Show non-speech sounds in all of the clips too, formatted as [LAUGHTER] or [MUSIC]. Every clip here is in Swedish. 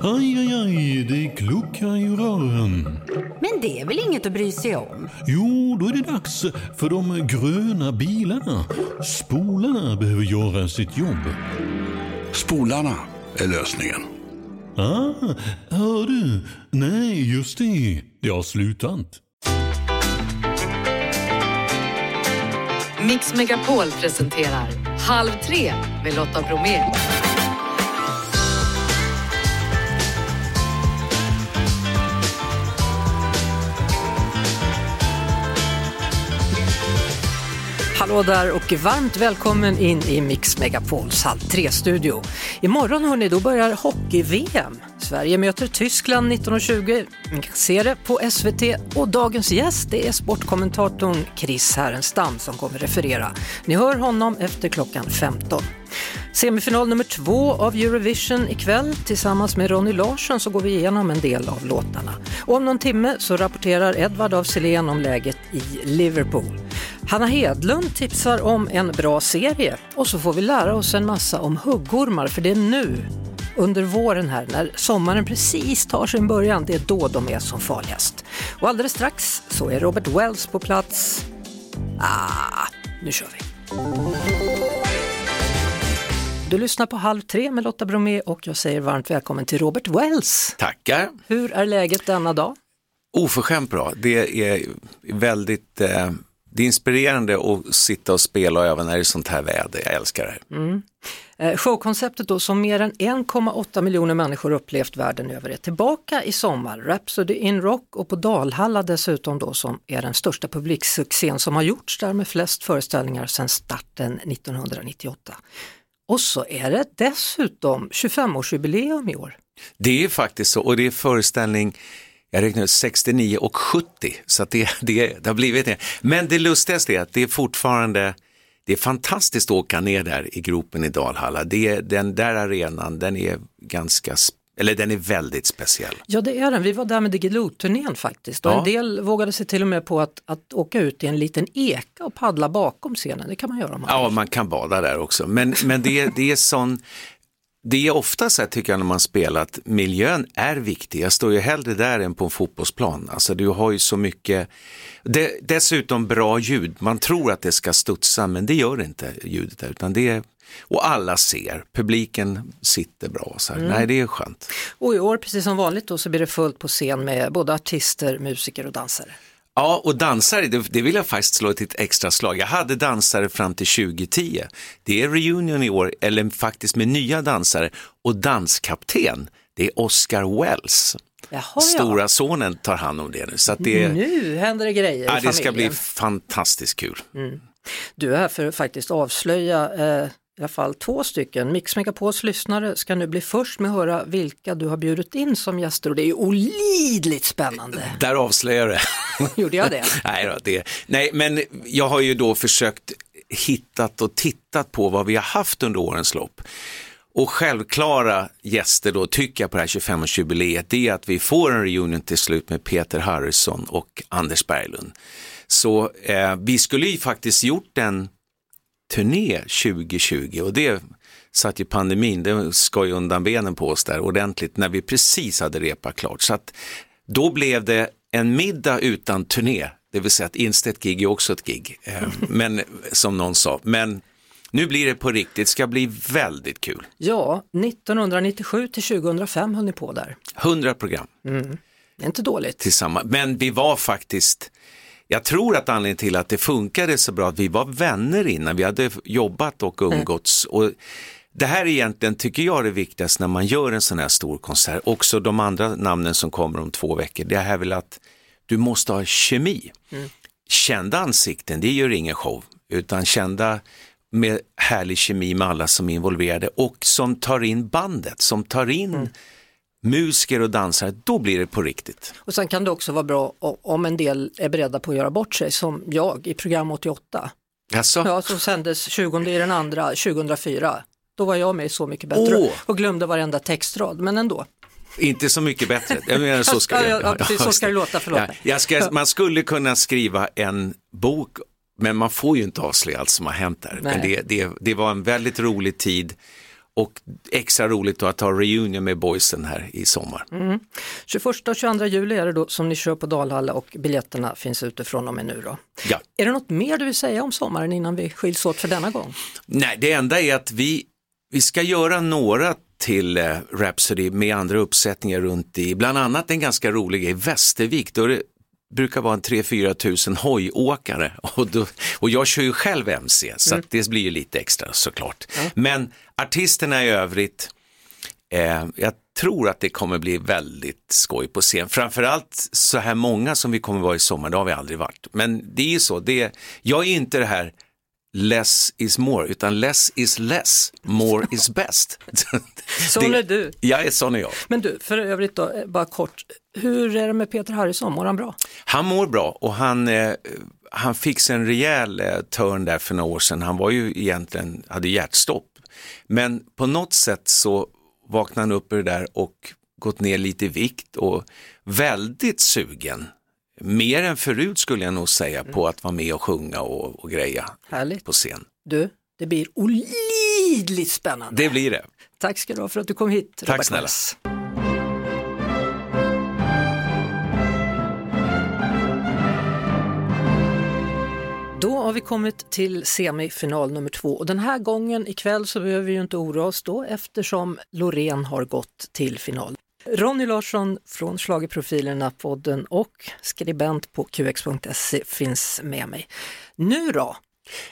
Aj, aj, aj, det kluckar i rören. Men det är väl inget att bry sig om? Jo, då är det dags för de gröna bilarna. Spolarna behöver göra sitt jobb. Spolarna är lösningen. Ah, hör du? Nej, just det. Det har slutat. Mix Megapol presenterar Halv tre med Lotta Bromé. Hallå där och varmt välkommen in i Mix Megapols Halv tre studio. Imorgon hörni, då börjar hockey-VM. Sverige möter Tyskland 19.20. Ni kan se det på SVT och dagens gäst det är sportkommentatorn Chris Härenstam som kommer referera. Ni hör honom efter klockan 15. Semifinal nummer två av Eurovision ikväll. Tillsammans med Ronny Larsson så går vi igenom en del av låtarna. Och om någon timme så rapporterar Edvard af Sillén om läget i Liverpool. Hanna Hedlund tipsar om en bra serie och så får vi lära oss en massa om huggormar för det är nu under våren här när sommaren precis tar sin början, det är då de är som farligast. Och alldeles strax så är Robert Wells på plats. Ah, nu kör vi! Du lyssnar på Halv tre med Lotta Bromé och jag säger varmt välkommen till Robert Wells. Tackar. Hur är läget denna dag? Oförskämt bra. Det är väldigt eh, det är inspirerande att sitta och spela och öva när det är sånt här väder. Jag älskar det. Mm. Eh, showkonceptet då som mer än 1,8 miljoner människor upplevt världen över är tillbaka i sommar. Rhapsody in Rock och på Dalhalla dessutom då som är den största publiksuccén som har gjorts där med flest föreställningar sedan starten 1998. Och så är det dessutom 25-årsjubileum i år. Det är faktiskt så och det är föreställning jag räknar ut 69 och 70, så det, det, det har blivit det. Men det lustigaste är att det är fortfarande, det är fantastiskt att åka ner där i gropen i Dalhalla. Det, den där arenan, den är ganska eller den är väldigt speciell. Ja det är den, vi var där med Diggiloo-turnén faktiskt och ja. en del vågade sig till och med på att, att åka ut i en liten eka och paddla bakom scenen, det kan man göra om man Ja, man kan bada där också, men, men det, det är sån det är ofta så här, tycker jag när man spelar att miljön är viktig. Jag står ju hellre där än på en fotbollsplan. Alltså du har ju så mycket, det, dessutom bra ljud. Man tror att det ska studsa men det gör inte ljudet där, utan det är och alla ser, publiken sitter bra. Så mm. Nej, det är skönt. Och i år, precis som vanligt, då, så blir det fullt på scen med både artister, musiker och dansare. Ja, och dansare, det, det, vill jag faktiskt slå till ett extra slag. Jag hade dansare fram till 2010. Det är reunion i år, eller faktiskt med nya dansare. Och danskapten, det är Oscar Wells. Jaha, Stora ja. sonen tar hand om det nu. Så det, nu händer det grejer ja, Det ska bli fantastiskt kul. Mm. Du är här för att faktiskt avslöja eh, i alla fall två stycken. Mix Megapols lyssnare ska nu bli först med att höra vilka du har bjudit in som gäster och det är olidligt spännande. Där avslöjar det. [LAUGHS] Gjorde jag det? [LAUGHS] nej, då, det? Nej, men jag har ju då försökt hittat och tittat på vad vi har haft under årens lopp. Och självklara gäster då tycker jag på det här 25-årsjubileet det är att vi får en reunion till slut med Peter Harrison och Anders Berglund. Så eh, vi skulle ju faktiskt gjort en turné 2020 och det satt ju pandemin, det skar ju undan benen på oss där ordentligt när vi precis hade repat klart. Så att då blev det en middag utan turné, det vill säga att inställt gig är också ett gig, eh, [LAUGHS] men som någon sa. Men nu blir det på riktigt, det ska bli väldigt kul. Ja, 1997 till 2005 höll ni på där. 100 program. Mm. Det är inte dåligt. Tillsammans. Men vi var faktiskt jag tror att anledningen till att det funkade så bra att vi var vänner innan, vi hade jobbat och mm. umgåtts. Mm. Och det här är egentligen, tycker jag, det viktigaste när man gör en sån här stor konsert. Också de andra namnen som kommer om två veckor, det är väl att du måste ha kemi. Mm. Kända ansikten, det gör ingen show, utan kända med härlig kemi med alla som är involverade och som tar in bandet, som tar in mm musiker och dansare, då blir det på riktigt. Och sen kan det också vara bra om en del är beredda på att göra bort sig, som jag i program 88. Jaså? Ja, som sändes 20 i den andra 2004. Då var jag med Så mycket bättre oh. och glömde varenda textrad, men ändå. Inte så mycket bättre, jag menar, så ska [LAUGHS] ja, ja, precis, så ska det låta, förlåt. Ja, ska, man skulle kunna skriva en bok, men man får ju inte avslöja allt som har hänt där. Men det, det, det var en väldigt rolig tid Och extra roligt då att ha reunion med boysen här i sommar. 21 och 22 juli är det då som ni kör på Dalhalla och biljetterna finns ute från och med nu då. Ja. Är det något mer du vill säga om sommaren innan vi skiljs åt för denna gång? Nej, det enda är att vi, vi ska göra några till eh, Rhapsody med andra uppsättningar runt i, bland annat en ganska rolig i Västervik, då det brukar vara en 3-4 tusen hojåkare [LAUGHS] och, då, och jag kör ju själv MC så att det blir ju lite extra såklart. Men artisterna i övrigt, eh, jag tror att det kommer bli väldigt skoj på scen. Framförallt så här många som vi kommer vara i sommar, det har vi aldrig varit. Men det är ju så, det jag är inte det här less is more, utan less is less, more is best. [LAUGHS] Sån är du. Jag är sån är jag. Men du, för övrigt då, eh, bara kort, hur är det med Peter Harrison, mår han bra? Han mår bra och han, eh, han fick sig en rejäl eh, törn där för några år sedan. Han var ju egentligen, hade hjärtstopp. Men på något sätt så vaknade han upp ur det där och gått ner lite i vikt och väldigt sugen. Mer än förut skulle jag nog säga på att vara med och sjunga och, och greja Härligt. på scen. Du, det blir olidligt spännande. Det blir det. Tack ska du ha för att du kom hit, Tack Robert snälla. Wells. Då har vi kommit till semifinal nummer två och den här gången ikväll så behöver vi ju inte oroa oss då eftersom Loreen har gått till final. Ronny Larsson från Schlagerprofilerna podden och skribent på qx.se finns med mig. Nu då?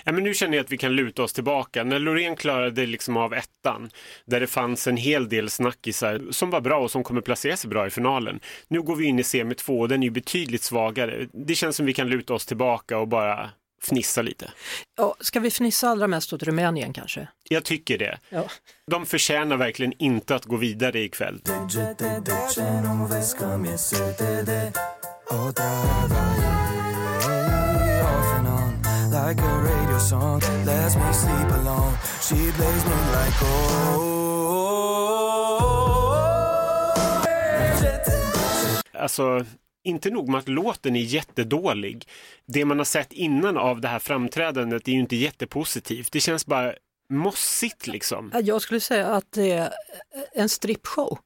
Ja, men nu känner jag att vi kan luta oss tillbaka. När Loreen klarade liksom av ettan, där det fanns en hel del snackisar som var bra och som kommer placera sig bra i finalen. Nu går vi in i semi två och den är ju betydligt svagare. Det känns som vi kan luta oss tillbaka och bara fnissa lite. Ja, ska vi fnissa allra mest åt Rumänien kanske? Jag tycker det. Ja. De förtjänar verkligen inte att gå vidare ikväll. Alltså, inte nog med att låten är jättedålig. Det man har sett innan av det här framträdandet är ju inte jättepositivt. Det känns bara mossigt liksom. Ja, Jag skulle säga att det är en strippshow.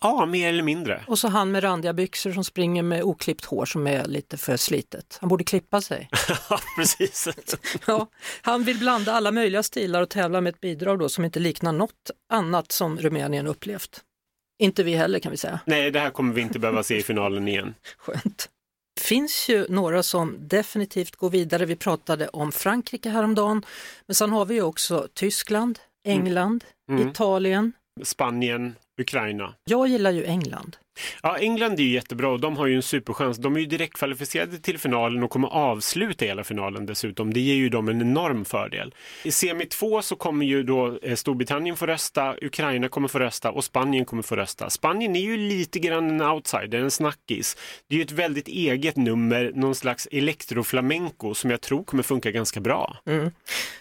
Ja, mer eller mindre. Och så han med randiga byxor som springer med oklippt hår som är lite för slitet. Han borde klippa sig. [LAUGHS] Ja, precis. [LAUGHS] Ja, han vill blanda alla möjliga stilar och tävla med ett bidrag då som inte liknar något annat som Rumänien upplevt. Inte vi heller kan vi säga. Nej, det här kommer vi inte behöva se i finalen igen. [LAUGHS] Skönt. Det finns ju några som definitivt går vidare. Vi pratade om Frankrike häromdagen, men sen har vi ju också Tyskland, England, Mm. Italien. Spanien, Ukraina. Jag gillar ju England. Ja, England är ju jättebra och de har ju en superchans. De är ju direkt kvalificerade till finalen och kommer avsluta hela finalen dessutom. Det ger ju dem en enorm fördel. I semi 2 så kommer ju då eh, Storbritannien få rösta, Ukraina kommer få rösta och Spanien kommer få rösta. Spanien är ju lite grann en outsider, en snackis. Det är ju ett väldigt eget nummer, någon slags elektroflamenco som jag tror kommer funka ganska bra.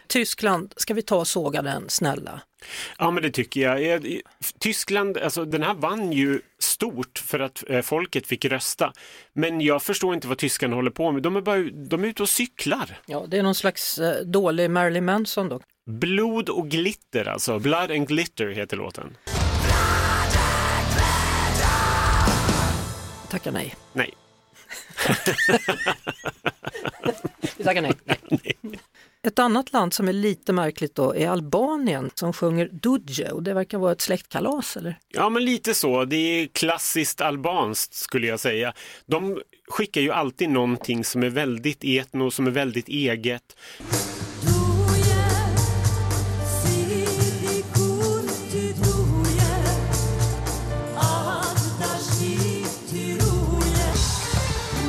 Tyskland, ska vi ta och såga den snälla? Ja, men det tycker jag. Eh, Tyskland, alltså den här vann ju stort för att eh, folket fick rösta. Men jag förstår inte vad tyskarna håller på med. De är, bara, de är ute och cyklar. Ja, det är någon slags eh, dålig Marilyn Manson då. Blod och glitter alltså. Blood and glitter heter låten. Tackar nej. Nej. [LAUGHS] Vi tackar nej. [LAUGHS] nej. Ett annat land som är lite märkligt då är Albanien som sjunger Dudje och det verkar vara ett släktkalas eller? Ja, men lite så. Det är klassiskt albanskt skulle jag säga. De skickar ju alltid någonting som är väldigt etno, som är väldigt eget.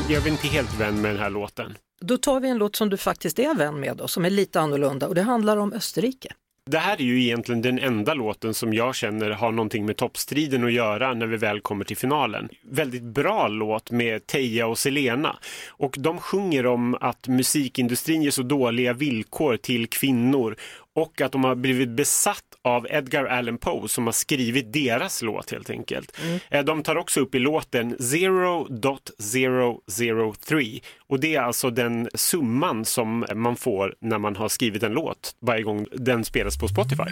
Jag är inte helt vän med den här låten. Då tar vi en låt som du faktiskt är vän med då, som är lite annorlunda och det handlar om Österrike. Det här är ju egentligen den enda låten som jag känner har någonting med toppstriden att göra när vi väl kommer till finalen. Väldigt bra låt med Teija och Selena. Och de sjunger om att musikindustrin ger så dåliga villkor till kvinnor och att de har blivit besatt av Edgar Allan Poe som har skrivit deras låt helt enkelt. Eh, De tar också upp i låten 0.003 och det är alltså den summan som man får när man har skrivit en låt varje gång den spelas på Spotify.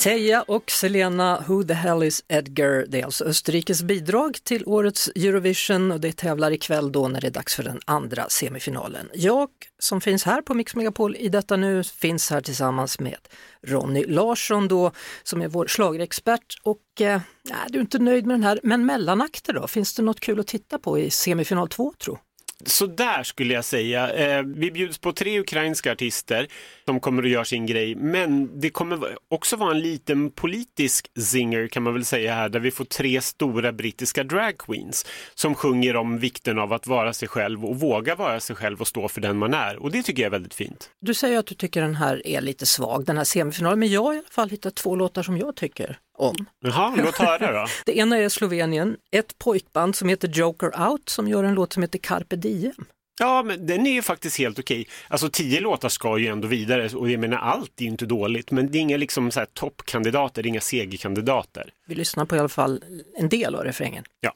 Teija och Selena Who the hell is Edgar? Det är alltså Österrikes bidrag till årets Eurovision och det tävlar ikväll då när det är dags för den andra semifinalen. Jag som finns här på Mix Megapol i detta nu finns här tillsammans med Ronny Larsson då som är vår schlagerexpert och eh, nej, du är inte nöjd med den här, men mellanakter då? Finns det något kul att titta på i semifinal 2 tro? Så där skulle jag säga. Eh, vi bjuds på tre ukrainska artister som kommer att göra sin grej, men det kommer också vara en liten politisk zinger kan man väl säga här, där vi får tre stora brittiska dragqueens som sjunger om vikten av att vara sig själv och våga vara sig själv och stå för den man är. Och det tycker jag är väldigt fint. Du säger att du tycker den här är lite svag, den här semifinalen, men jag har i alla fall hittat två låtar som jag tycker om. Jaha, låt höra då. [LAUGHS] Det ena är Slovenien, ett pojkband som heter Joker Out som gör en låt som heter Carpe Diem. Ja, men den är ju faktiskt helt okej. Alltså tio låtar ska ju ändå vidare och jag menar allt är ju inte dåligt, men det är inga liksom så här toppkandidater, inga segerkandidater. Vi lyssnar på i alla fall en del av refrängen. Ja.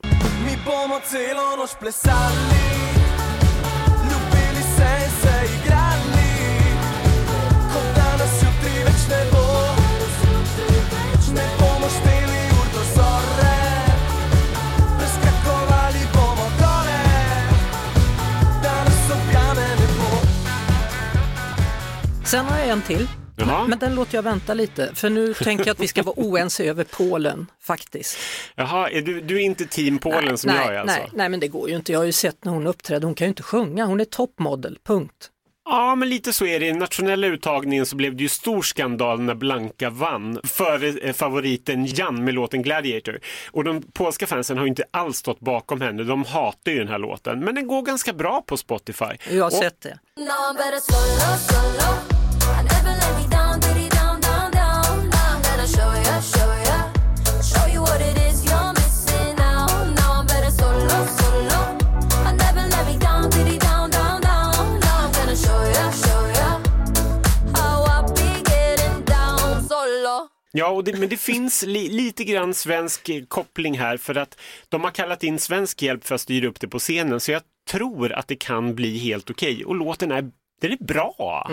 Sen har jag en till, Jaha. men den låter jag vänta lite för nu [LAUGHS] tänker jag att vi ska vara oense över Polen faktiskt. Jaha, är du, du är inte team Polen som nej, jag är alltså? nej, nej, men det går ju inte. Jag har ju sett när hon uppträdde, hon kan ju inte sjunga, hon är toppmodell, punkt. Ja, men lite så är det. I nationella uttagningen så blev det ju stor skandal när Blanka vann före eh, favoriten Jan med låten Gladiator. Och de polska fansen har ju inte alls stått bakom henne. De hatar ju den här låten. Men den går ganska bra på Spotify. Jag har Och- sett det. Ja, och det, men det finns li, lite grann svensk eh, koppling här för att de har kallat in svensk hjälp för att styra upp det på scenen. Så jag tror att det kan bli helt okej. Och låten är, den är bra.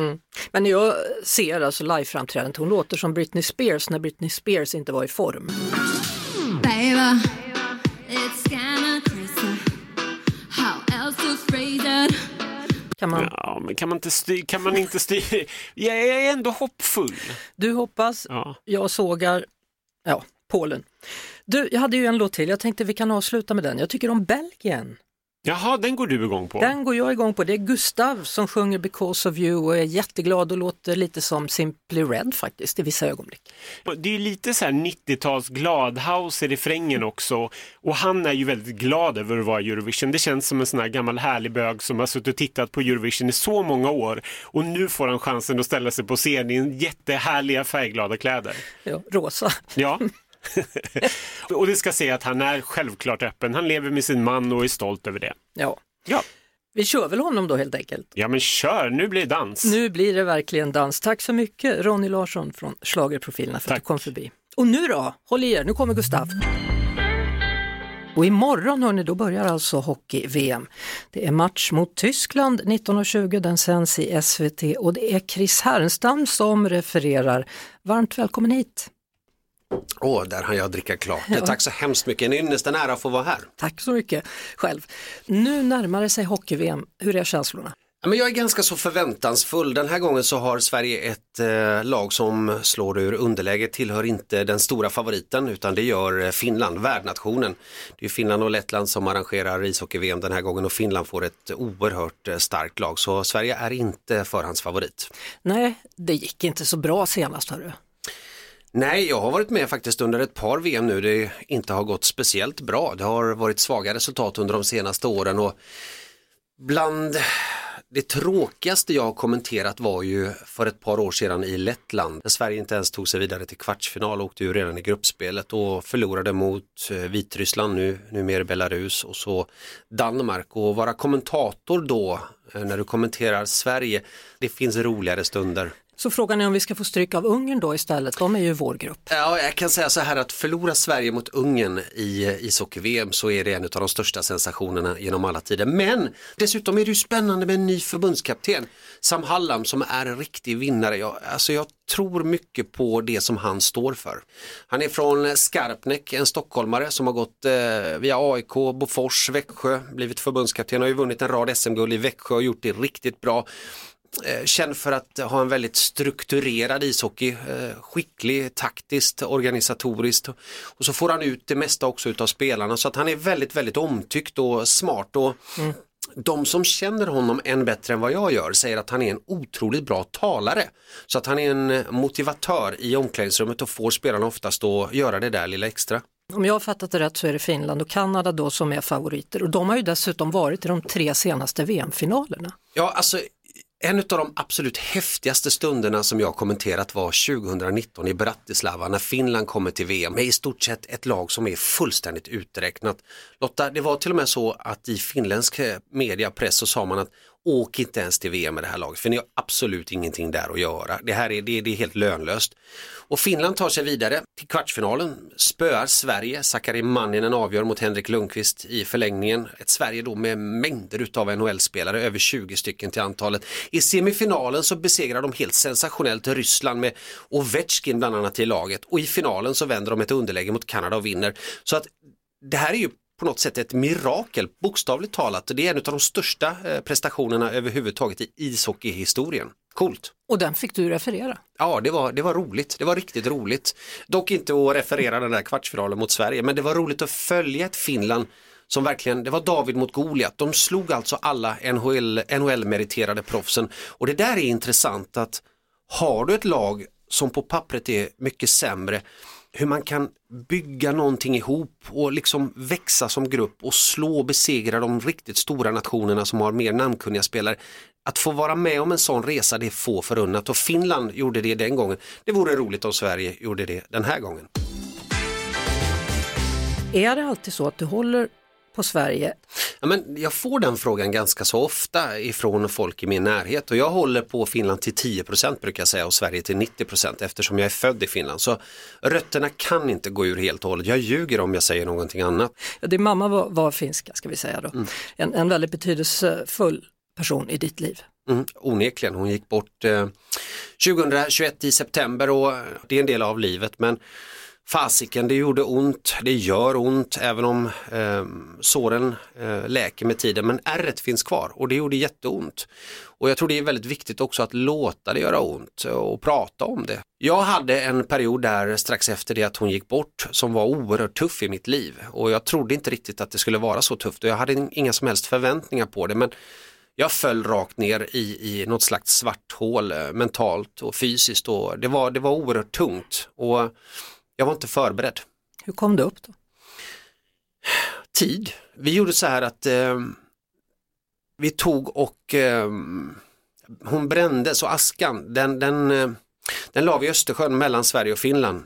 Men jag ser alltså liveframträdandet, hon låter som Britney Spears när Britney Spears inte var i form. Baby, Kan man, Ja, men kan man inte styra, kan man inte styra? [LAUGHS] Jag är ändå hoppfull. Du hoppas, Ja. jag sågar, ja, Polen. Du, jag hade ju en låt till, jag tänkte vi kan avsluta med den. Jag tycker om Belgien. Jaha, den går du igång på. Den går jag igång på. Det är Gustav som sjunger Because of you och är jätteglad och låter lite som Simply Red faktiskt i vissa ögonblick. Det är lite så här 90-tals gladhouse i refrängen också. Och han är ju väldigt glad över att vara i Eurovision. Det känns som en sån här gammal härlig bög som har suttit och tittat på Eurovision i så många år. Och nu får han chansen att ställa sig på scen i jättehärliga färgglada kläder. Ja, rosa. Ja. [LAUGHS] [LAUGHS] och det ska säga att han är självklart öppen. Han lever med sin man och är stolt över det. Ja. Ja, Vi kör väl honom då helt enkelt. ja men kör, nu blir det dans. Nu blir det verkligen dans. Tack så mycket Ronny Larsson från Schlagerprofilerna för att Tack. du kom förbi. Och nu då, håll i er, nu kommer Gustav. Och imorgon hörni, då börjar alltså hockey-VM. Det är match mot Tyskland 19.20, den sänds i SVT och det är Chris Härenstam som refererar. Varmt välkommen hit. Åh, där har jag dricka klart. [LAUGHS] Tack så hemskt mycket. En ynnest, en ära att få vara här. Tack så mycket själv. Nu närmar det sig hockey-VM, hur är känslorna? Ja, Men jag är ganska så förväntansfull. Den här gången så har Sverige ett eh, lag som slår ur underläge, tillhör inte den stora favoriten utan det gör eh, Finland, värdnationen. Det är Finland och Lettland som arrangerar ishockey-VM den här gången och Finland får ett oerhört eh, starkt lag så Sverige är inte förhandsfavorit. Nej, det gick inte så bra senast hörru. Nej, jag har varit med faktiskt under ett par VM nu. Det inte har gått speciellt bra. Det har varit svaga resultat under de senaste åren och bland det tråkigaste jag har kommenterat var ju för ett par år sedan i Lettland. Där Sverige inte ens tog sig vidare till kvartsfinal och åkte ju redan i gruppspelet och förlorade mot eh, Vitryssland nu, numera Belarus och så Danmark och vara kommentator då eh, när du kommenterar Sverige, det finns roligare stunder. Så frågan är om vi ska få stryk av Ungern då istället, de är ju vår grupp. Ja, jag kan säga så här att förlora Sverige mot Ungern eh, i ishockey-VM så är det en av de största sensationerna genom alla tider. Men dessutom är det ju spännande med en ny förbundskapten, Sam Hallam som är en riktig vinnare. Jag, alltså jag tror mycket på det som han står för. Han är från Skarpnäck, en stockholmare som har gått eh, via AIK, Bofors, Växjö, blivit förbundskapten och har ju vunnit en rad SM-guld i Växjö och gjort det riktigt bra känd för att ha en väldigt strukturerad ishockey, eh, skicklig, taktiskt, organisatoriskt och så får han ut det mesta också utav spelarna så att han är väldigt, väldigt omtyckt och smart och de som känner honom än bättre än vad jag gör säger att han är en otroligt bra talare. Så att han är en motivatör i omklädningsrummet och får spelarna oftast att göra det där lilla extra. Om jag har fattat det rätt så är det Finland och Kanada då som är favoriter och de har ju dessutom varit i de tre senaste VM-finalerna. Ja, alltså en av de absolut häftigaste stunderna som jag kommenterat var 2019 i Bratislava när Finland kommer till VM med i stort sett ett lag som är fullständigt uträknat. Lotta, det var till och med så att i finländsk eh, media, press så sa man att åk inte ens till VM med det här laget för ni har absolut ingenting där att göra. Det här är, det, det är helt lönlöst. Och Finland tar sig vidare till kvartsfinalen, spöar Sverige, Sakari Manninen avgör mot Henrik Lundqvist i förlängningen. Ett Sverige då med mängder utav NHL-spelare, över 20 stycken till antalet. I semifinalen så besegrar de helt sensationellt Ryssland med Ovechkin bland annat i laget och i finalen så vänder de ett underläge mot Kanada och vinner. Så att det här är ju på något sätt ett mirakel, bokstavligt talat. Det är en av de största eh, prestationerna överhuvudtaget i ishockeyhistorien. Coolt! Och den fick du referera. Ja, det var, det var roligt. Det var riktigt roligt. Dock inte att referera den där kvartsfinalen mot Sverige, men det var roligt att följa ett Finland som verkligen, det var David mot Goliat. De slog alltså alla NHL, NHL-meriterade proffsen. Och det där är intressant att har du ett lag som på pappret är mycket sämre, hur man kan bygga någonting ihop och liksom växa som grupp och slå och besegra de riktigt stora nationerna som har mer namnkunniga spelare. Att få vara med om en sån resa det är få förunnat och Finland gjorde det den gången. Det vore roligt om Sverige gjorde det den här gången. Är det alltid så att du håller på Sverige? Ja, men jag får den frågan ganska så ofta ifrån folk i min närhet och jag håller på Finland till 10% brukar jag säga och Sverige till 90% eftersom jag är född i Finland. Så rötterna kan inte gå ur helt och hållet. Jag ljuger om jag säger någonting annat. Ja, din mamma var, var finska ska vi säga då. En, en väldigt betydelsefull person i ditt liv. Mm, onekligen, hon gick bort eh, 2021 i september och det är en del av livet men fasiken det gjorde ont, det gör ont även om eh, såren eh, läker med tiden. Men ärret finns kvar och det gjorde jätteont. Och jag tror det är väldigt viktigt också att låta det göra ont och prata om det. Jag hade en period där strax efter det att hon gick bort som var oerhört tuff i mitt liv. Och jag trodde inte riktigt att det skulle vara så tufft. Och jag hade inga som helst förväntningar på det. Men jag föll rakt ner i, i något slags svart hål eh, mentalt och fysiskt. Och det var, det var oerhört tungt. Och jag var inte förberedd. Hur kom det upp då? Tid. Vi gjorde så här att eh, vi tog och eh, hon brändes och askan den, den, eh, den la vi i Östersjön mellan Sverige och Finland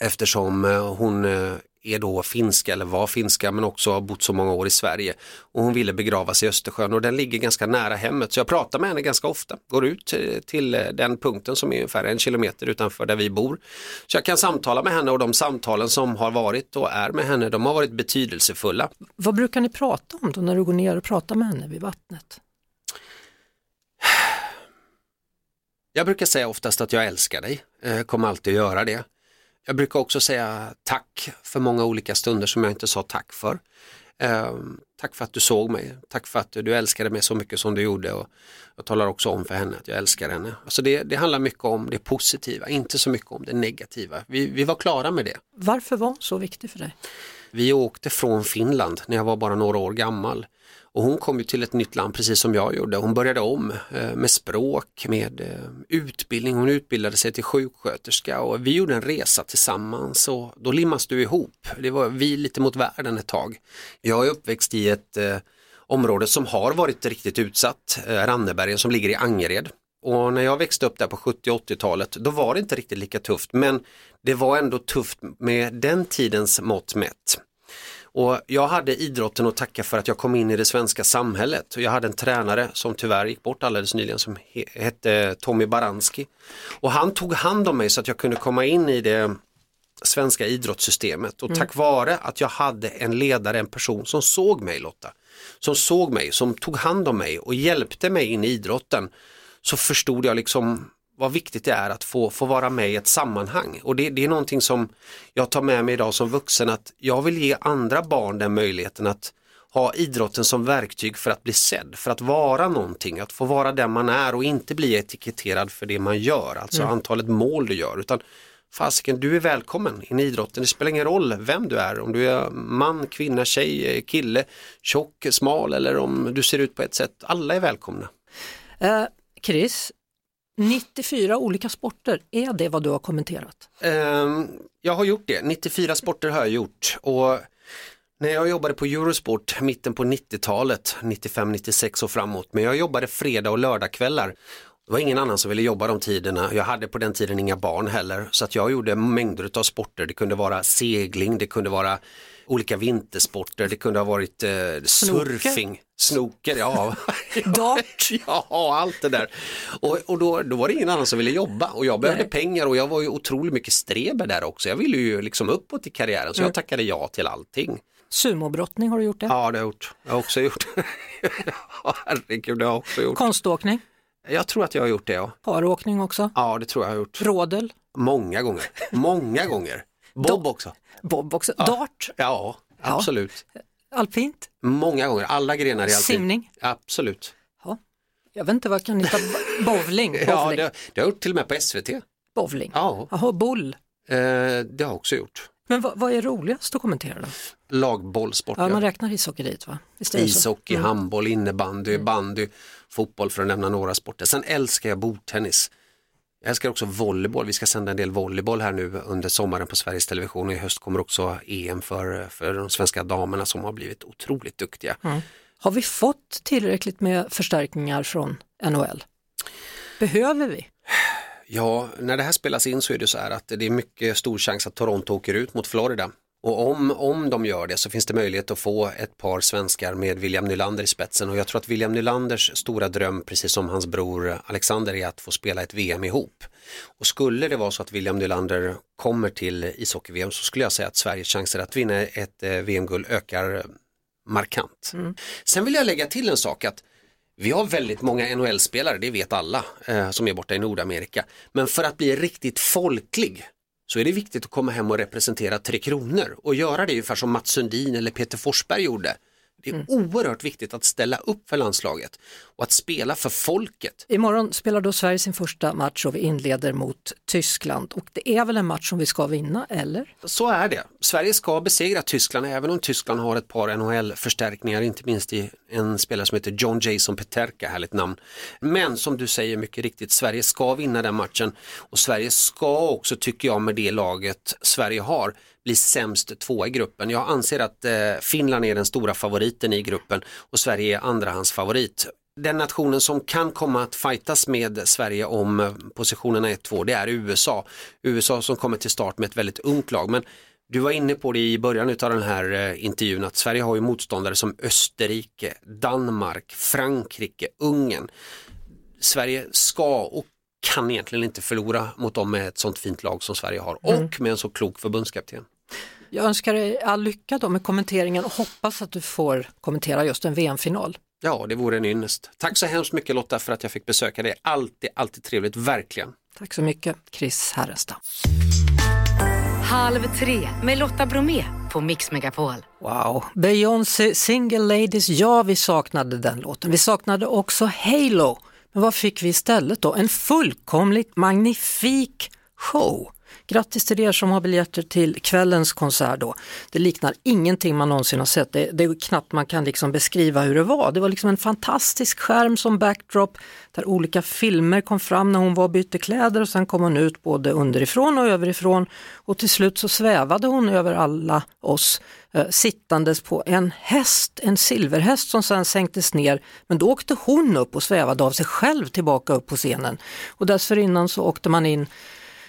eftersom eh, hon eh, är då finska eller var finska men också har bott så många år i Sverige och hon ville begravas i Östersjön och den ligger ganska nära hemmet så jag pratar med henne ganska ofta, går ut eh, till eh, den punkten som är ungefär en kilometer utanför där vi bor. Så jag kan samtala med henne och de samtalen som har varit och är med henne de har varit betydelsefulla. Vad brukar ni prata om då när du går ner och pratar med henne vid vattnet? Jag brukar säga oftast att jag älskar dig, kommer alltid att göra det. Jag brukar också säga tack för många olika stunder som jag inte sa tack för. Eh, tack för att du såg mig, tack för att du älskade mig så mycket som du gjorde och jag talar också om för henne att jag älskar henne. Alltså det, det handlar mycket om det positiva, inte så mycket om det negativa. Vi, vi var klara med det. Varför var hon så viktig för dig? Vi åkte från Finland när jag var bara några år gammal. Och hon kom ju till ett nytt land precis som jag gjorde. Hon började om eh, med språk, med eh, utbildning. Hon utbildade sig till sjuksköterska och vi gjorde en resa tillsammans och då limmas du ihop. Det var vi lite mot världen ett tag. Jag är uppväxt i ett eh, område som har varit riktigt utsatt, Rannebergen som ligger i Angered. Och när jag växte upp där på 70 80-talet då var det inte riktigt lika tufft men det var ändå tufft med den tidens mått mätt. Och jag hade idrotten att tacka för att jag kom in i det svenska samhället. Och jag hade en tränare som tyvärr gick bort alldeles nyligen som he- hette Tommy Baranski. Och han tog hand om mig så att jag kunde komma in i det svenska idrottssystemet och tack vare att jag hade en ledare, en person som såg mig Lotta, som såg mig, som tog hand om mig och hjälpte mig in i idrotten så förstod jag liksom vad viktigt det är att få, få vara med i ett sammanhang. Och det, det är någonting som jag tar med mig idag som vuxen att jag vill ge andra barn den möjligheten att ha idrotten som verktyg för att bli sedd, för att vara någonting, att få vara den man är och inte bli etiketterad för det man gör, alltså antalet mål du gör, utan fasiken du är välkommen in i idrotten, det spelar ingen roll vem du är, om du är man, kvinna, tjej, kille, tjock, smal eller om du ser ut på ett sätt, alla är välkomna. Eh, Chris, 94 olika sporter, är det vad du har kommenterat? Um, jag har gjort det, 94 sporter har jag gjort och när jag jobbade på Eurosport mitten på 90-talet, 95-96 och framåt, men jag jobbade fredag och lördagkvällar. Det var ingen annan som ville jobba de tiderna. Jag hade på den tiden inga barn heller, så att jag gjorde mängder av sporter. Det kunde vara segling, det kunde vara olika vintersporter, det kunde ha varit eh, surfing, snooker, ja. [LAUGHS] Dart. [LAUGHS] Ja, allt det där. Och, och då, då var det ingen annan som ville jobba och jag behövde pengar och jag var ju otroligt mycket streber där också. Jag ville ju liksom uppåt i karriären så jag tackade ja till allting. Sumobrottning, har du gjort det? Ja, det har jag gjort. Jag har också gjort. Herregud, det har jag också gjort. Konståkning, Jag tror att jag har gjort det, ja. paråkning också, Ja, det tror jag har gjort. rådel, Många gånger. Många gånger. Bob också. bob också, dart, Ja, absolut. alpint, Många gånger. Alla grenar i allting. simning. Absolut. Jag vet inte vad jag kan hitta, bowling, [LAUGHS] bowling, Ja, det, det har jag gjort till och med på SVT. bowling. Ja, Jaha, boll. eh, det har jag också gjort. Men vad, vad är roligast att kommentera då? Lagbollsport. Ja, ja. man räknar ishockey dit va? Ishockey, handboll, innebandy, bandy, fotboll för att nämna några sporter. Sen älskar jag bordtennis. Jag älskar också volleyboll. Vi ska sända en del volleyboll här nu under sommaren på Sveriges Television och i höst kommer också EM för, för de svenska damerna som har blivit otroligt duktiga. Har vi fått tillräckligt med förstärkningar från NHL? Behöver vi? Ja, när det här spelas in så är det så här att det är mycket stor chans att Toronto åker ut mot Florida. Och om, om de gör det så finns det möjlighet att få ett par svenskar med William Nylander i spetsen och jag tror att William Nylanders stora dröm, precis som hans bror Alexander, är att få spela ett VM ihop. Och skulle det vara så att William Nylander kommer till ishockey-VM så skulle jag säga att Sveriges chanser att vinna ett eh, VM-guld ökar markant. Sen vill jag lägga till en sak att vi har väldigt många NHL-spelare, det vet alla, eh, som är borta i Nordamerika. Men för att bli riktigt folklig så är det viktigt att komma hem och representera Tre Kronor och göra det ungefär som Mats Sundin eller Peter Forsberg gjorde. Det är oerhört viktigt att ställa upp för landslaget och att spela för folket. Imorgon spelar då Sverige sin första match och vi inleder mot Tyskland och det är väl en match som vi ska vinna, eller? Så är det. Sverige ska besegra Tyskland även om Tyskland har ett par NHL-förstärkningar, inte minst i en spelare som heter John Jason Peterka, härligt namn. Men som du säger mycket riktigt, Sverige ska vinna den matchen och Sverige ska också, tycker jag, med det laget Sverige har, bli sämst två i gruppen. Jag anser att eh, Finland är den stora favoriten i gruppen och Sverige är andrahandsfavorit. Den nationen som kan komma att fightas med Sverige om eh, positionerna 1-2 det är USA. USA som kommer till start med ett väldigt ungt lag men du var inne på det i början av den här eh, intervjun att Sverige har ju motståndare som Österrike, Danmark, Frankrike, Ungern. Sverige ska och kan egentligen inte förlora mot dem med ett sånt fint lag som Sverige har och med en så klok förbundskapten. Jag önskar dig all lycka då med kommenteringen och hoppas att du får kommentera just en VM-final. Ja, det vore en ynnest. Tack så hemskt mycket Lotta för att jag fick besöka dig. Alltid, alltid trevligt, verkligen. Tack så mycket, Chris Härresta. Halv tre med Lotta Bromé på Mix Megapol. Wow, Beyoncé Single Ladies, ja vi saknade den låten. Vi saknade också Halo. Men vad fick vi istället då? En fullkomligt magnifik show. Grattis till er som har biljetter till kvällens konsert då. Det liknar ingenting man någonsin har sett. Det, det är knappt man kan liksom beskriva hur det var. Det var liksom en fantastisk skärm som backdrop där olika filmer kom fram när hon var och bytte kläder och sen kom hon ut både underifrån och överifrån och till slut så svävade hon över alla oss eh, sittandes på en häst, en silverhäst som sen sänktes ner men då åkte hon upp och svävade av sig själv tillbaka upp på scenen och dessförinnan så åkte man in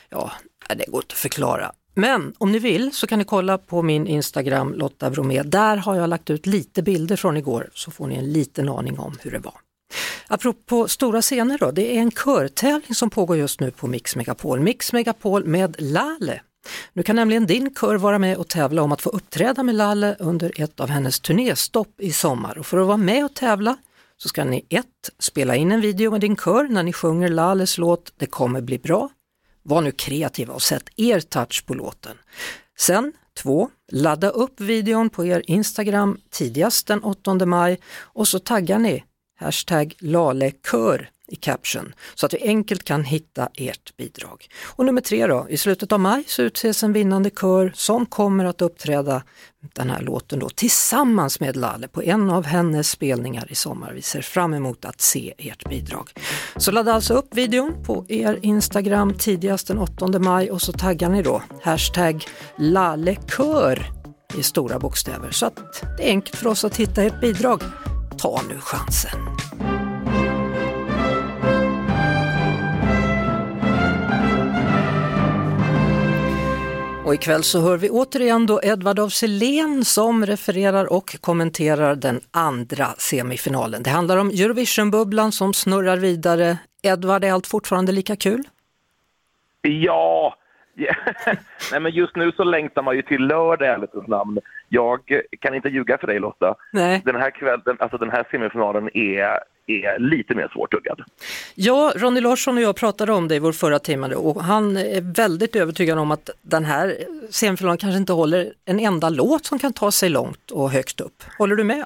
ja, det går inte att förklara. Men om ni vill så kan ni kolla på min Instagram Lotta Bromé. Där har jag lagt ut lite bilder från igår så får ni en liten aning om hur det var. Apropå stora scener då, det är en körtävling som pågår just nu på Mix Megapol. Mix Megapol med Lale. Nu kan nämligen din kör vara med och tävla om att få uppträda med Lalle under ett av hennes turnéstopp i sommar. Och för att vara med och tävla så ska ni 1. Spela in en video med din kör när ni sjunger Lalles låt Det kommer bli bra. Var nu kreativa och sätt er touch på låten. Sen 2. Ladda upp videon på er Instagram tidigast den 8 maj och så taggar ni hashtag lalekör i caption så att vi enkelt kan hitta ert bidrag. Och nummer tre då, i slutet av maj så utses en vinnande kör som kommer att uppträda den här låten då tillsammans med Lalle på en av hennes spelningar i sommar. Vi ser fram emot att se ert bidrag. Så ladda alltså upp videon på er Instagram tidigast den 8 maj och så taggar ni då hashtag lallekör i stora bokstäver så att det är enkelt för oss att hitta ert bidrag. Ta nu chansen! Och ikväll så hör vi återigen då Edvard af Sillén som refererar och kommenterar den andra semifinalen. Det handlar om Eurovisionbubblan som snurrar vidare. Edvard, är allt fortfarande lika kul? Ja, [LAUGHS] nej men just nu så längtar man ju till lördag i ärlighetens namn. Jag kan inte ljuga för dig Lotta. Nej. Den här kvällen, alltså den här semifinalen är, är lite mer svårtuggad. Ja, Ronny Larsson och jag pratade om det i vår förra timme och han är väldigt övertygad om att den här semifinalen kanske inte håller en enda låt som kan ta sig långt och högt upp. Håller du med?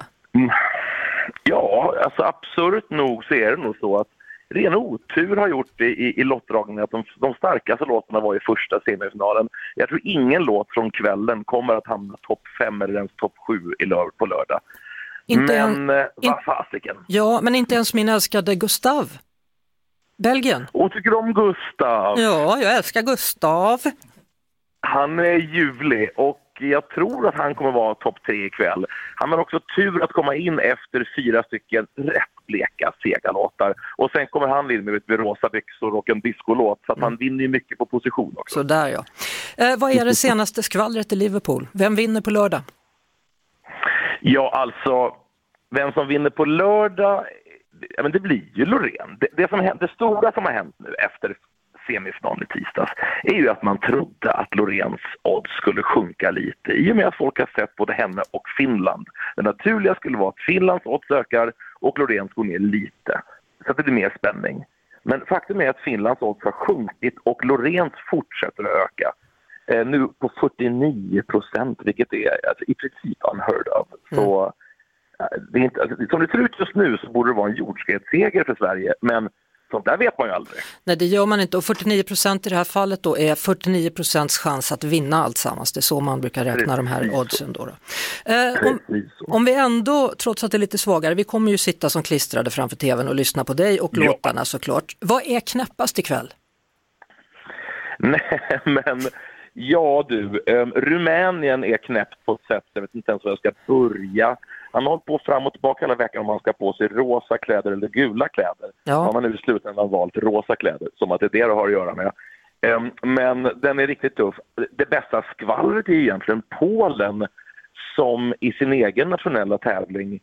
Ja, alltså absurt nog så är det nog så att ren otur har gjort det i, i lottdragningen att de, de starkaste låtarna var i första semifinalen. Jag tror ingen låt från kvällen kommer att hamna topp fem eller ens topp sju i lör, på lördag. Inte Men en- eh, vad fasiken. Ja, men inte ens min älskade Gustav. Belgien. Och tycker du om Gustav? Ja, jag älskar Gustav. Han är ljuvlig och jag tror att han kommer vara topp tre ikväll. Han har också tur att komma in efter fyra stycken rätt bleka sega låtar. Och sen kommer han in med, med rosa byxor och en discolåt så att han vinner ju mycket på position också. Så där ja. Eh, vad är det senaste skvallret i Liverpool? Vem vinner på lördag? Ja, alltså, vem som vinner på lördag, ja, men det blir ju Loreen. Det, det, som hänt, det stora som har hänt nu efter semifinalen i tisdags är ju att man trodde att Loreens odds skulle sjunka lite i och med att folk har sett både henne och Finland. Det naturliga skulle vara att Finlands odds ökar och Loreens går ner lite, så att det blir mer spänning. Men faktum är att Finlands odds har sjunkit och Loreens fortsätter att öka. Eh, nu på 49 procent, vilket är alltså, i princip unheard of. Så, eh, det är inte, alltså, som det ser ut just nu så borde det vara en jordskredsseger för Sverige, men sånt där vet man ju aldrig. Nej, det gör man inte och 49 procent i det här fallet då är 49 procents chans att vinna alltsammans. Det är så man brukar räkna de här Precis oddsen. Då, då. Eh, om, Precis om vi ändå, trots att det är lite svagare, vi kommer ju sitta som klistrade framför tvn och lyssna på dig och Ja. låtarna såklart. Vad är knäppast ikväll? [LAUGHS] Nej, men ja du, eh, Rumänien är knäppt på ett sätt, jag vet inte ens var jag ska börja. Han har hållit på fram och tillbaka hela veckan om han ska på sig rosa kläder eller gula kläder. Ja. Han har nu i slutändan valt rosa kläder, som att det är det det har att göra med. Eh, Men den är riktigt tuff. Det bästa skvallret är egentligen Polen som i sin egen nationella tävling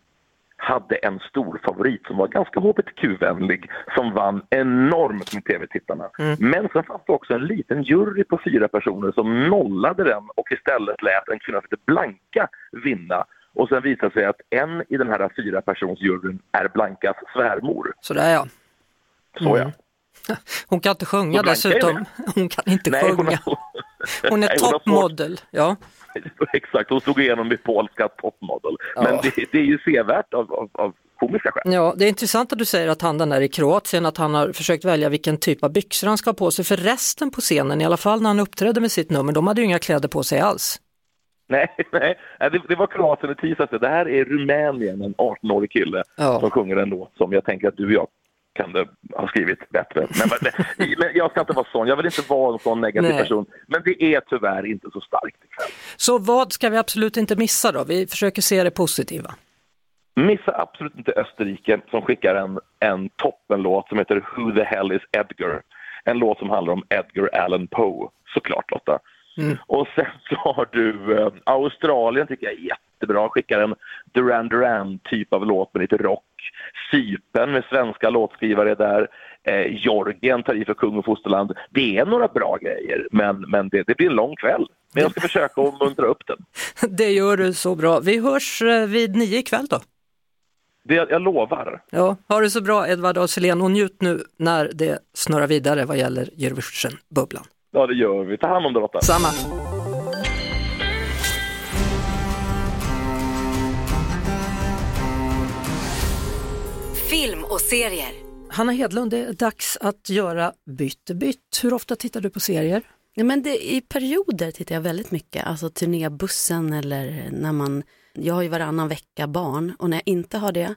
hade en stor favorit som var ganska hbtq-vänlig som vann enormt med tv-tittarna. Men sen fanns det också en liten jury på fyra personer som nollade den och istället lät en kvinna som heter Blanka vinna. Och sen visade det sig att en i den här fyra persons juryn är Blankas svärmor. Sådär ja. Så ja. [LAUGHS] Hon kan inte sjunga är dessutom. Hon kan inte Nej, hon sjunga. Hon är [LAUGHS] har svårt- toppmodell. Ja. [LAUGHS] Exakt, hon slog igenom med polska topmodel. Ja. Men det, det är ju sevärt av, av, av komiska skäl. Ja, det är intressant att du säger att han den där i Kroatien, att han har försökt välja vilken typ av byxor han ska ha på sig. För resten på scenen, i alla fall när han uppträdde med sitt nummer, de hade ju inga kläder på sig alls. Nej, [LAUGHS] nej, nej, det, det var Kroatien i tisdags. Det här är Rumänien, en 18-årig kille Ja. som sjunger en låt som jag tänker att du och jag kan det ha skrivit bättre. Men, men, men jag ska inte vara sån, jag vill inte vara en sån negativ Nej. person. Men det är tyvärr inte så starkt ikväll. Så vad ska vi absolut inte missa då? Vi försöker se det positiva. Missa absolut inte Österrike som skickar en, en toppenlåt som heter Who the hell is Edgar? En låt som handlar om Edgar Allan Poe, såklart Lotta. Och sen så har du eh, Australien tycker jag är jättebra, skickar en Duran Duran typ av låt med lite rock. Cypern med svenska låtskrivare där. Eh, Georgien tar i för kung och fosterland. Det är några bra grejer, men, men det, det blir en lång kväll. Men jag ska försöka att muntra upp den. [LAUGHS] Det gör du så bra. Vi hörs eh, vid nio ikväll då. Det, jag lovar. Ja, ha det så bra Edvard af och njut nu när det snurrar vidare vad gäller Eurovision-bubblan. Ja, det gör vi. Ta hand om dig, Lotta. Samma. Film och serier. Hanna Hedlund, det är dags att göra bytte bytt. Hur ofta tittar du på serier? Ja, men det, I perioder tittar jag väldigt mycket, alltså turnébussen eller när man, jag har ju varannan vecka barn och när jag inte har det,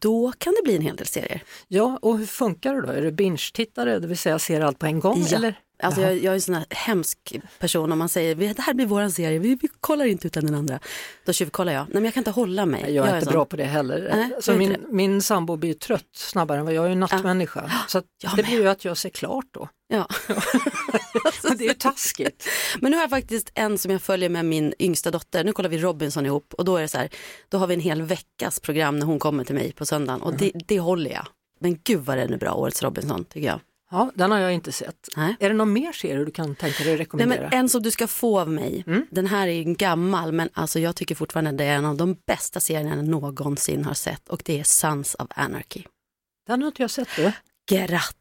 då kan det bli en hel del serier. Ja, och hur funkar det då? Är du binge-tittare, det vill säga ser allt på en gång? Ja. Eller? Alltså jag, jag är en sån här hemsk person om man säger "Vi- det här blir våran serie, vi, vi kollar inte utan den andra. Då tjuvkollar jag. Nej men jag kan inte hålla mig. Jag är inte sån. bra på det heller. Nej, alltså jag är min, inte min sambo blir trött snabbare än vad jag är en nattmänniska. Så att jag det blir ju att jag ser klart då. Ja. [LAUGHS] [LAUGHS] det är ju taskigt. Men nu har jag faktiskt en som jag följer med min yngsta dotter. Nu kollar vi Robinson ihop och då är det så här, då har vi en hel veckas program när hon kommer till mig på söndagen och det, det håller jag. Men gud vad den är bra, årets Robinson tycker jag. Ja, den har jag inte sett. Nej. Är det någon mer serie du kan tänka dig Nej, rekommendera? men en som du ska få av mig. Den här är ju gammal men alltså jag tycker fortfarande det är en av de bästa serierna jag någonsin har sett och det är Sons of Anarchy. Den har inte jag sett du. Grattis!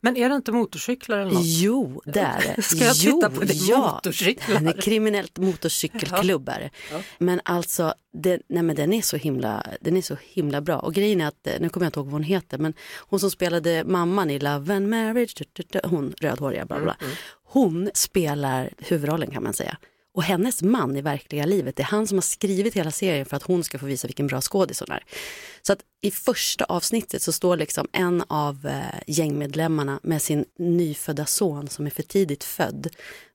Men är det inte motorcyklar eller något? Jo, det är det. Ska jag jo, titta på det? ja. Motorcyklar? Den är kriminellt motorcykelklubb är det. Ja. Men alltså, den, nej men den är så himla, den är så himla bra. Och grejen är att, eh, nu kommer jag inte ihåg vad hon heter, men hon som spelade mamman i Love and Marriage, hon rödhåriga, bla bla. bla. Hon spelar huvudrollen kan man säga. Och hennes man i verkliga livet, det är han som har skrivit hela serien för att hon ska få visa vilken bra skådis hon är. Så att i första avsnittet så står liksom en av eh, gängmedlemmarna med sin nyfödda son som är för tidigt född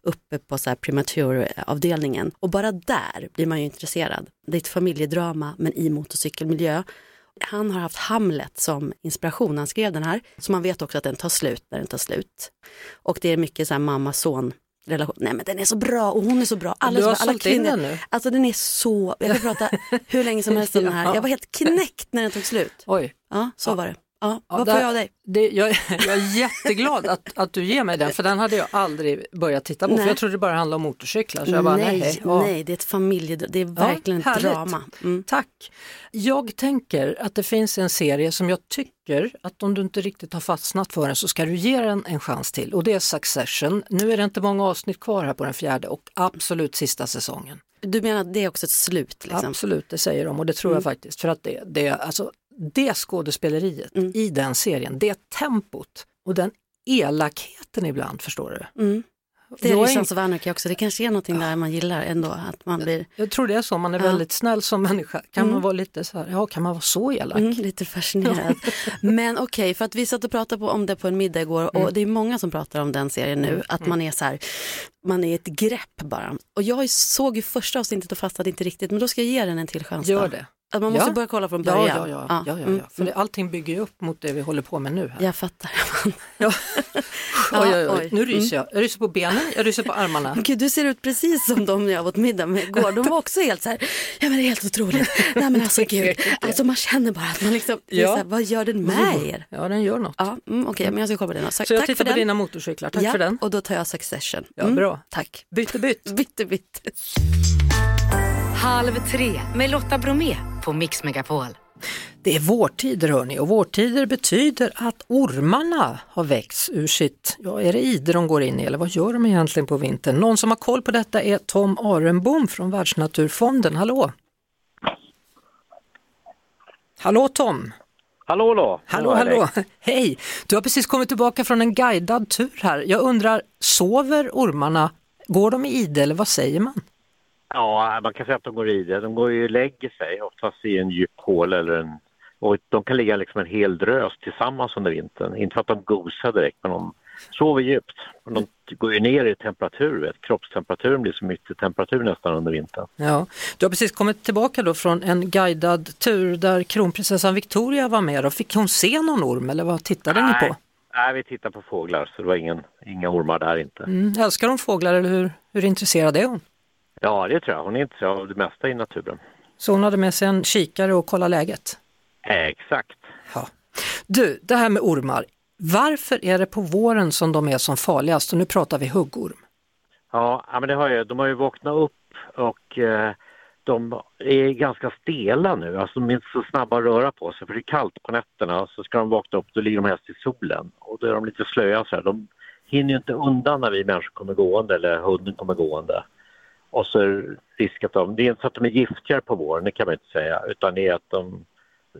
uppe på så här prematuravdelningen. Och bara där blir man ju intresserad. Det är ett familjedrama men i motorcykelmiljö. Han har haft Hamlet som inspiration när han skrev den här. Så man vet också att den tar slut när den tar slut. Och det är mycket så här mamma-son relation. Nej men den är så bra och hon är så bra. Alla, Du har är så bra. alla sålt in kvinnor. den nu. Alltså den är så, jag kan prata hur länge som helst om den här. [LAUGHS] Jag var helt knäckt när den tog slut. Oj. Ja, så var det. Ja, Ja, vad får jag av dig? Det, jag, [LAUGHS] jag är jätteglad att, att du ger mig den, för den hade jag aldrig börjat titta på, Nej. för jag trodde det bara handlade om motorcyklar. Så jag bara, nej, nej, ja. nej, det är ett familjedrama, det är verkligen ett härligt. drama. Mm. Tack. Jag tänker att det finns en serie som jag tycker att om du inte riktigt har fastnat för den så ska du ge den en chans till och det är Succession. Nu är det inte många avsnitt kvar här på den fjärde och absolut sista säsongen. Du menar att det är också ett slut? Liksom? Absolut, det säger de och det tror jag faktiskt. För att det, det, alltså, det skådespeleriet i den serien, det tempot och den elakheten ibland, förstår du? Mm. Det är ju Sons of Anarchy också, det kanske är någonting där man gillar ändå, att man blir Jag tror det är så, man är Ja. väldigt snäll som människa. Kan man vara lite så här, ja kan man vara så elak? mm, lite fascinerad. [LAUGHS] Men okej, för att vi satt och pratade på, om det på en middag igår och Mm. det är många som pratar om den serien nu, att man är så här, man är ett grepp bara. Och jag såg ju första avsnittet och fastnade inte riktigt, men då ska jag ge den en till chans. Gör det. Att man måste Ja. börja kolla från Ja, början. ja, ja, ja, ja, mm, ja. För det, allting bygger ju upp mot det vi håller på med nu. Här. Jag fattar. [LAUGHS] Ja. [LAUGHS] Ja, oj, oj, oj. oj. Nu ryser jag. Jag ryser på benen, jag ryser på armarna. [LAUGHS] Gud, du ser ut precis som de jag åt middag med igår. De var också helt så här, ja men det är helt otroligt. Nej men alltså gud, alltså man känner bara att man liksom, Ja. så här, vad gör den med er? Ja, den gör något. Ja, mm, okej, men jag ska kolla på den. Så, Så jag tittar på den. dina motorcyklar, tack ja, för den. och då tar jag Succession. Ja, Mm, bra. Tack. Bytte bytt. Bytte, bytte. Halv tre med Lotta Bromé på Mix Megapol. Det är vårtider hörni och vårtider betyder att ormarna har växt ur sitt, ja är det ide de går in i eller vad gör de egentligen på vintern? Någon som har koll på detta är Tom Arenbom från Världsnaturfonden, hallå? Hallå Tom! Hallå då! Hallå, hallå! [LAUGHS] Hej! Du har precis kommit tillbaka från en guidad tur här. Jag undrar, sover ormarna? Går de i ide eller vad säger man? Ja, man kan säga att de går i det. De går ju och lägger sig, oftast i en djup hål eller en... Och de kan ligga liksom en hel drös tillsammans under vintern. Inte för att de gosar direkt, men de sover djupt. De går ju ner i temperatur, vet. kroppstemperaturen blir som yttertemperatur nästan under vintern. Ja, du har precis kommit tillbaka då från en guidad tur där kronprinsessan Victoria var med. Och fick hon se någon orm eller vad tittade ni på? Nej, vi tittar på fåglar så det var ingen, inga ormar där inte. Mm. Älskar hon fåglar eller hur, hur intresserad är hon? Ja, det tror jag. Hon är intresserad av det mesta i naturen. Så hon hade med sig en kikare och kolla läget? Exakt. Ja. Du, det här med ormar. Varför är det på våren som de är som farligast? Och nu pratar vi huggorm. Ja, ja, men det har ju, de har ju vaknat upp och eh, de är ganska stela nu. Alltså de är inte så snabba att röra på sig för det är kallt på nätterna. Så ska de vakna upp då ligger de helst i solen och då är de lite slöa så här. De hinner ju inte undan när vi människor kommer gående eller hunden kommer gående. Och så är risk att de, det är inte så att de är giftigare på våren, det kan man inte säga, utan det är att de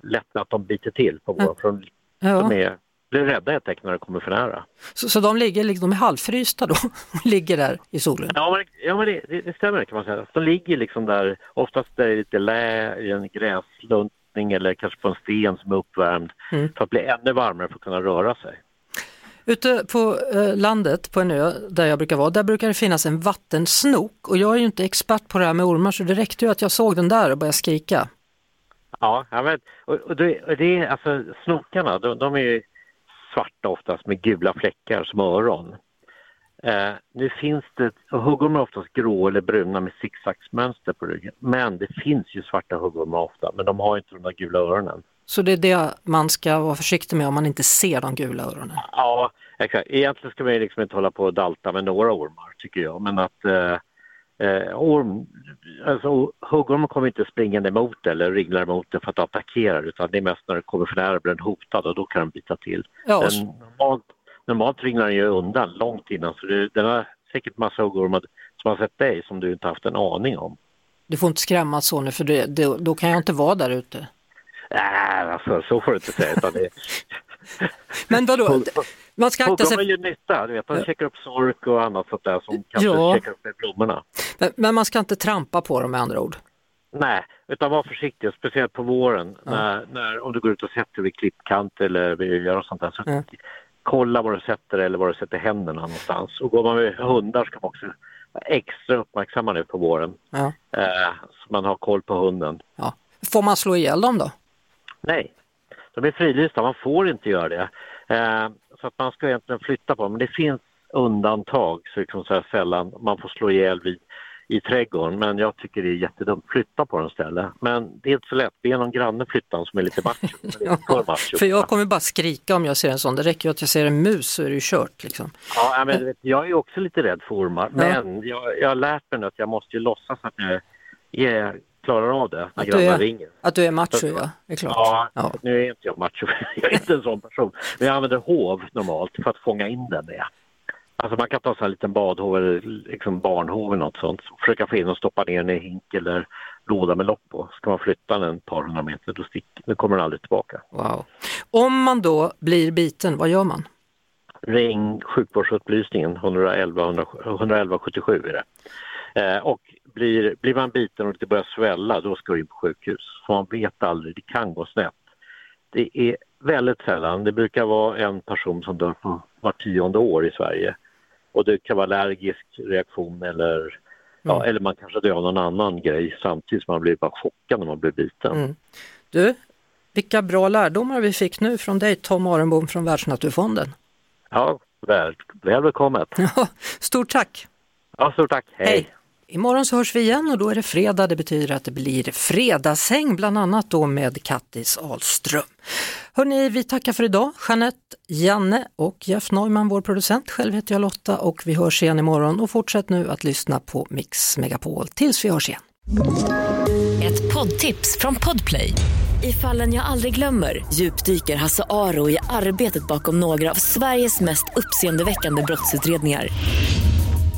lätt att de biter till på våren. För de, Ja. de är, blir rädda helt enkelt när det kommer för nära. Så, så de ligger liksom, de är halvfrysta då [LAUGHS] och ligger där i solen? Ja, men, ja, men det, det, det stämmer kan man säga. De ligger liksom där, oftast där det är lite lä i en gräsluntning eller kanske på en sten som är uppvärmd Mm. för att bli ännu varmare för att kunna röra sig. Ute på eh, landet, på en ö där jag brukar vara, där brukar det finnas en vattensnok och jag är ju inte expert på det här med ormar så det räckte ju att jag såg den där och började skrika. Ja, jag vet. Och, och, det, och det alltså snokarna, de, de är ju svarta oftast med gula fläckar som öron. Eh, nu finns det, och huggormar är oftast grå eller bruna med zigzagsmönster på ryggen. Men det finns ju svarta huggormar ofta, men de har inte de där gula öronen. Så det är det man ska vara försiktig med om man inte ser de gula öronen. Ja, exakt. Egentligen ska man ju liksom inte hålla på och dalta med några ormar, tycker jag. Men att eh, eh, orm, alltså, huggormar kommer inte springande emot eller ringlar emot det för att attackera utan det är mest när det kommer för nära blir den hotad och då kan de bita till. Ja, och Den, normalt, normalt ringlar den ju undan långt innan så det, den har säkert massa huggormar som har sett dig som du inte haft en aning om. Du får inte skrämmas så nu för det, det, då kan jag inte vara där ute. Nej, alltså så får du inte säga. Utan det, [LAUGHS] Men vadå, man ska akta sig, gör nytta, du vet, de käkar upp sork och annat sånt där som kanske Ja. käkar upp i blommorna. men, men man ska inte trampa på dem med andra ord. Nej, utan var försiktig, speciellt på våren. När, när, om du går ut och sätter vid klippkant eller vid öar och sånt där. Så Ja. Kolla var du sätter eller var du sätter händerna någonstans. Och går man med hundar ska man också vara extra uppmärksamma nu på våren. Ja. Eh, så man har koll på hunden. Ja. Får man slå ihjäl dem då? Nej, de är fridlysta, man får inte göra det. Eh, så att man ska egentligen flytta på dem. Men det finns undantag, så liksom så här sällan man får slå ihjäl vid, i trädgården. Men jag tycker det är jättedumt. Flytta på dem istället. Men det är inte så lätt. Är någon granne flyttan som är lite macho. [LAUGHS] Är inte för. För jag kommer bara skrika om jag ser en sån. Det räcker ju att jag ser en mus så är det ju kört. Liksom. Ja, ja, men, vet, jag är också lite rädd för ormar. Men jag, jag har lärt mig nu att jag måste ju låtsas att jag, jag klarar av det när Att grannar är, ringer. att du är macho, ja. Det är klart. Ja, Ja. nu är inte jag macho. [LAUGHS] Jag är inte en sån person. Men jag använder hov normalt för att fånga in den med. Alltså man kan ta en liten badhov eller liksom barnhov eller något sånt. Försöka få in och stoppa ner den i hink eller låda med lock på. Ska man flytta den ett par hundra meter då, stick, då kommer den aldrig tillbaka. Wow. Om man då blir biten, vad gör man? Ring sjukvårdsupplysningen 111, 100 111 77 är det. Eh, och blir, blir man biten och det börjar svälla då ska du in på sjukhus. För man vet aldrig, det kan gå snett. Det är väldigt sällan, det brukar vara en person som dör på var tionde år i Sverige. Och det kan vara allergisk reaktion eller, ja, eller man kanske dör av någon annan grej samtidigt som man blir bara chockad när man blir biten. Mm. Du, vilka bra lärdomar vi fick nu från dig Tom Arenbom från Världsnaturfonden. Ja, väl, väl bekommet. [LAUGHS] Ja, Stort tack! Ja, stort tack. Hej. Hej. Imorgon så hörs vi igen och då är det fredag. Det betyder att det blir fredagshäng, bland annat då med Kattis Ahlström. Hörni, vi tackar för idag. Jeanette, Janne och Jeff Neumann, vår producent. Själv heter jag Lotta och vi hörs igen imorgon och fortsätt nu att lyssna på Mix Megapol tills vi hörs igen. Ett poddtips från Podplay. I fallen jag aldrig glömmer djupdyker Hasse Aro i arbetet bakom några av Sveriges mest uppseendeväckande brottsutredningar.